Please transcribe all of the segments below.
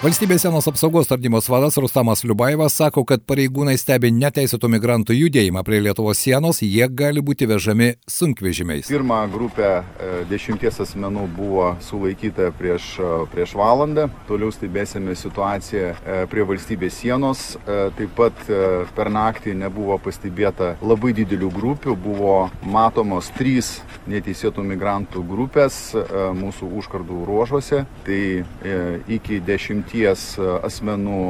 Valstybės sienos apsaugos tarnybos vadas Rustamas Liubaivas sako, kad pareigūnai stebi neteisėtų migrantų judėjimą prie Lietuvos sienos, jie gali būti vežami sunkvežimiais. Pirma grupė e, dešimties asmenų buvo sulaikyta prieš, e, prieš valandą, toliau stebėsime situaciją e, prie valstybės sienos, taip pat per naktį nebuvo pastebėta labai didelių grupių, buvo matomos trys neteisėtų migrantų grupės mūsų užkardų ruožuose, tai iki dešimties asmenų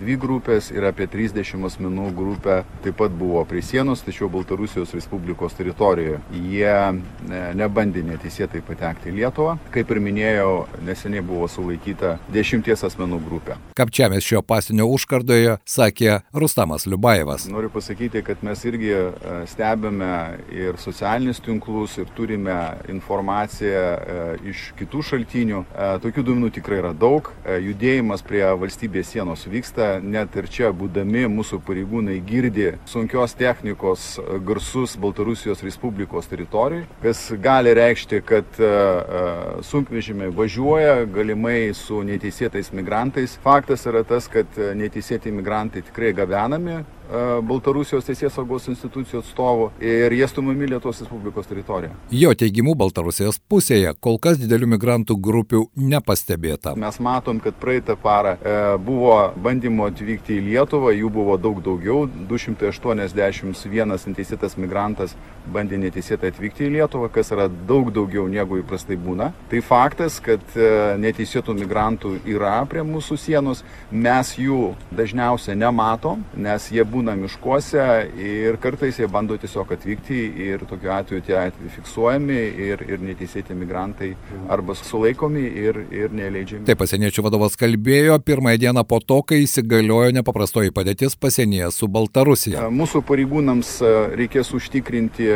dvi grupės ir apie 30 asmenų grupė taip pat buvo prie sienos, tačiau Baltarusijos Respublikos teritorijoje. Jie e, nebandė neteisėtai patekti į Lietuvą. Kaip ir minėjau, neseniai buvo sulaikyta dešimties asmenų grupė. Kapčiamės šio pasinio užkardoje, sakė Rustamas Liubaevas. Noriu pasakyti, kad mes irgi e, stebime ir socialinius tinklus, ir turime informaciją e, iš kitų šaltinių. Tokių duomenų tikrai yra daug. Judėjimo judėjimas prie valstybės sienos vyksta, net ir čia būdami mūsų pareigūnai girdi sunkios technikos garsus Baltarusijos Respublikos teritorijai, kas gali reikšti, kad e, e, sunkvežimiai važiuoja galimai su neteisėtais migrantais. Faktas yra tas, kad neteisėti migrantai tikrai gabenami E, Baltarusijos teisės saugos institucijų atstovų ir jie stumami Lietuvos Respublikos teritoriją. Jo teigimu Baltarusijos pusėje kol kas didelių migrantų grupių nepastebėta. Mes matom, kad praeitą parą e, buvo bandymo atvykti į Lietuvą, jų buvo daug daugiau, 281 neteisėtas migrantas bandė neteisėtai atvykti į Lietuvą, kas yra daug daugiau negu įprastai būna. Tai faktas, kad e, neteisėtų migrantų yra prie mūsų sienos, mes jų dažniausiai nematom, nes jie būna būna miškuose ir kartais jie bando tiesiog atvykti ir tokiu atveju tie atvejai fiksuojami ir, ir neteisėti migrantai arba sulaikomi ir, ir neleidžiami. Taip pasieniečių vadovas kalbėjo pirmąją dieną po to, kai įsigaliojo nepaprastoji padėtis pasienyje su Baltarusija. Mūsų pareigūnams reikės užtikrinti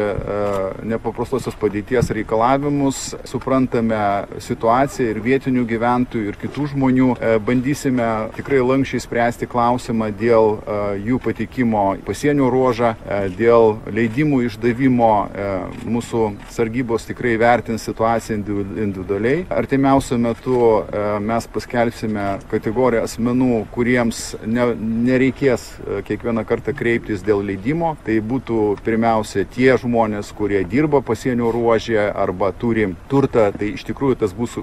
nepaprastosios padėties reikalavimus, suprantame situaciją ir vietinių gyventojų ir kitų žmonių, bandysime tikrai lankščiai spręsti klausimą dėl jų patikimo patekimo pasienio ruožą, e, dėl leidimų išdavimo e, mūsų sargybos tikrai vertins situaciją individualiai. Artimiausiu metu e, mes paskelbsime kategoriją asmenų, kuriems ne, nereikės kiekvieną kartą kreiptis dėl leidimo. Tai būtų pirmiausia tie žmonės, kurie dirba pasienio ruožė arba turi turtą, tai iš tikrųjų tas bus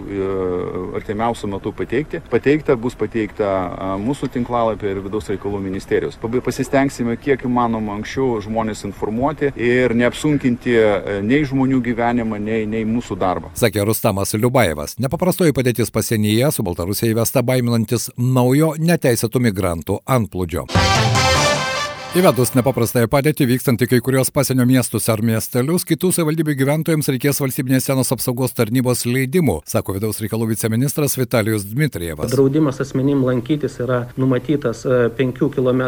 artimiausiu metu pateikti. Pateikta bus pateikta mūsų tinklalapį ir vidaus reikalų ministerijos. Pasistengti stengsime kiek įmanoma anksčiau žmonės informuoti ir neapsunkinti e, nei žmonių gyvenimą, nei, nei mūsų darbą. Sakė Rustamas Liubaevas. Nepaprastoji padėtis pasienyje su Baltarusija įvesta baiminantis naujo neteisėtų migrantų antplūdžio. Įvedus nepaprastąją padėtį vykstant į kai kurios pasienio miestus ar miestelius, kitų savivaldybių gyventojams reikės valstybinės sienos apsaugos tarnybos leidimų, sako vidaus reikalų viceministras Vitalijus Dmitrievas. Draudimas asmenim lankytis yra numatytas 5 e, km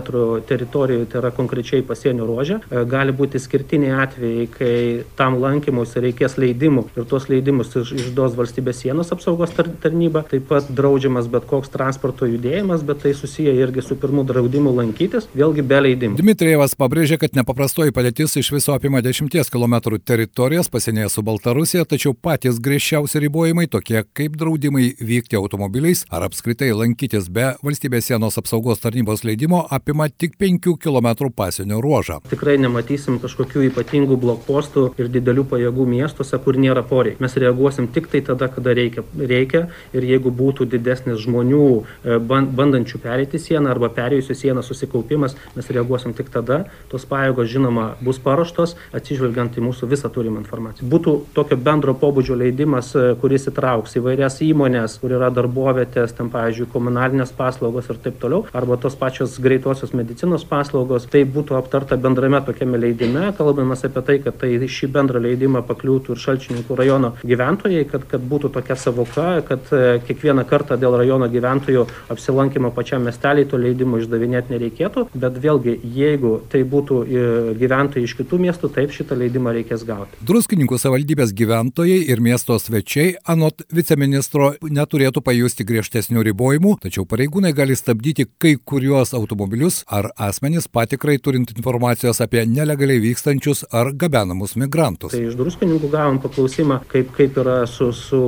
teritorijoje, tai yra konkrečiai pasienio ruožė. E, gali būti skirtiniai atvejai, kai tam lankymus reikės leidimų ir tuos leidimus išduos valstybės sienos apsaugos tarnyba. Taip pat draudžiamas bet koks transporto judėjimas, bet tai susiję irgi su pirmu draudimu lankytis, vėlgi be leidimų. Dmitrijevas pabrėžė, kad nepaprastoji padėtis iš viso apima 10 km teritorijas pasienyje su Baltarusija, tačiau patys griežčiausi ribojimai, tokie kaip draudimai vykti automobiliais ar apskritai lankytis be valstybės sienos apsaugos tarnybos leidimo, apima tik 5 km pasienio ruožą. Tikrai nematysim kažkokių ypatingų blokpostų ir didelių pajėgų miestuose, kur nėra poreikiai. Mes reaguosim tik tai tada, kada reikia. reikia ir jeigu būtų didesnis žmonių e, bandančių pereiti sieną arba perėjusių sieną susikaupimas, mes reaguosim reaguosim tik tada, tos pajėgos žinoma bus paruoštos atsižvelgiant į mūsų visą turimą informaciją. Būtų tokio bendro pobūdžio leidimas, e, kuris įtrauks įvairias įmonės, kur yra darbovietės, ten, pavyzdžiui, komunalinės paslaugos ir taip toliau, arba tos pačios greitosios medicinos paslaugos, tai būtų aptarta bendrame tokiame leidime, kalbamas apie tai, kad tai šį bendrą leidimą pakliūtų ir šalčininkų rajono gyventojai, kad, kad būtų tokia savoka, kad e, kiekvieną kartą dėl rajono gyventojų apsilankimo pačiam miestelį to leidimo išdavinėti nereikėtų, bet vėlgi jeigu tai būtų e, gyventojai iš kitų miestų, taip šitą leidimą reikės gauti. Druskininkų savivaldybės gyventojai ir miesto svečiai, anot viceministro, neturėtų pajusti griežtesnių ribojimų, tačiau pareigūnai gali stabdyti kai kuriuos automobilius ar asmenys patikrai turint informacijos apie nelegaliai vykstančius ar gabenamus migrantus. Tai iš druskininkų gavom paklausimą, kaip, kaip yra su, su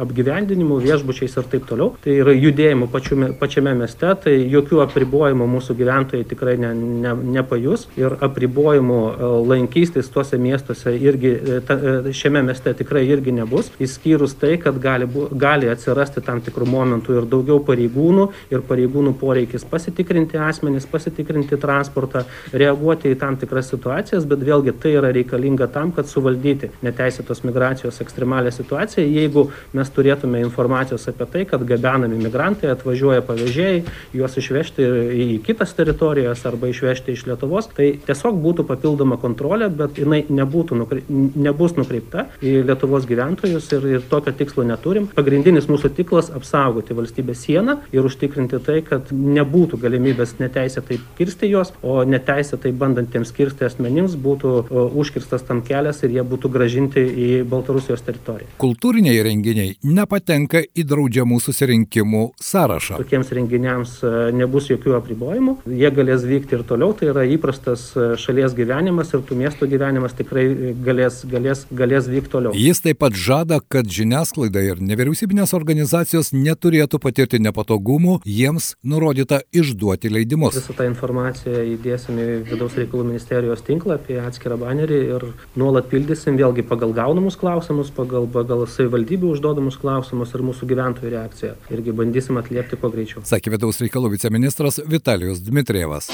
apgyvendinimu, viešbučiais ir taip toliau. Tai yra judėjimu pačiume, pačiame mieste, tai jokių apribojimų mūsų gyventojai tikrai ne, ne, nepajus ir apribojimų e, lankystis tuose miestuose irgi e, ta, e, šiame mieste tikrai irgi nebus, išskyrus tai, kad gali, gali atsirasti tam tikrų momentų ir daugiau pareigūnų ir pareigūnų poreikis pasitikrinti asmenys, pasitikrinti transportą, reaguoti į tam tikras situacijas, bet vėlgi tai yra reikalinga tam, kad suvaldyti neteisėtos migracijos ekstremalią situaciją. Jeigu mes turėtume informacijos apie tai, kad gabenami migrantai atvažiuoja pavežėjai, juos išvežti į kitas teritorijas arba išvežti iš Lietuvos, tai tiesiog būtų papildoma kontrolė, bet jinai nebūtų, nukre... nebus nukreipta į Lietuvos gyventojus ir, ir tokio tikslo neturim. Pagrindinis mūsų tikslas - apsaugoti valstybės sieną ir užtikrinti tai, kad nebūtų galimybės neteisėtai kirsti jos, o neteisėtai bandantiems kirsti asmenims būtų užkirstas tam kelias ir jie būtų gražinti į Baltarusijos teritoriją. Kultūriniai renginiai nepatenka į draudžiamų susirinkimų sąrašą. Tokiems renginiams e, nebus jokių apribojimų, jie galės vykti ir toliau, tai yra įprastas e, šalies gyvenimas ir tų miestų gyvenimas tikrai galės, galės, galės vykti toliau. Jis taip pat žada, kad žiniasklaida ir nevyriausybinės organizacijos neturėtų patirti nepatogumų, jiems nurodyta išduoti leidimus. Visą tą informaciją įdėsime į vidaus reikalų ministerijos tinklą apie atskirą banerį ir nuolat pildysim vėlgi pagal gaunamus klausimus, pagal, pagal savivaldybių užduodamus klausimus ir mūsų gyventojų reakciją. Irgi bandysim atliepti kuo greičiau. Sakė vidaus reikalų viceministras Vitalijus Dmitrievas.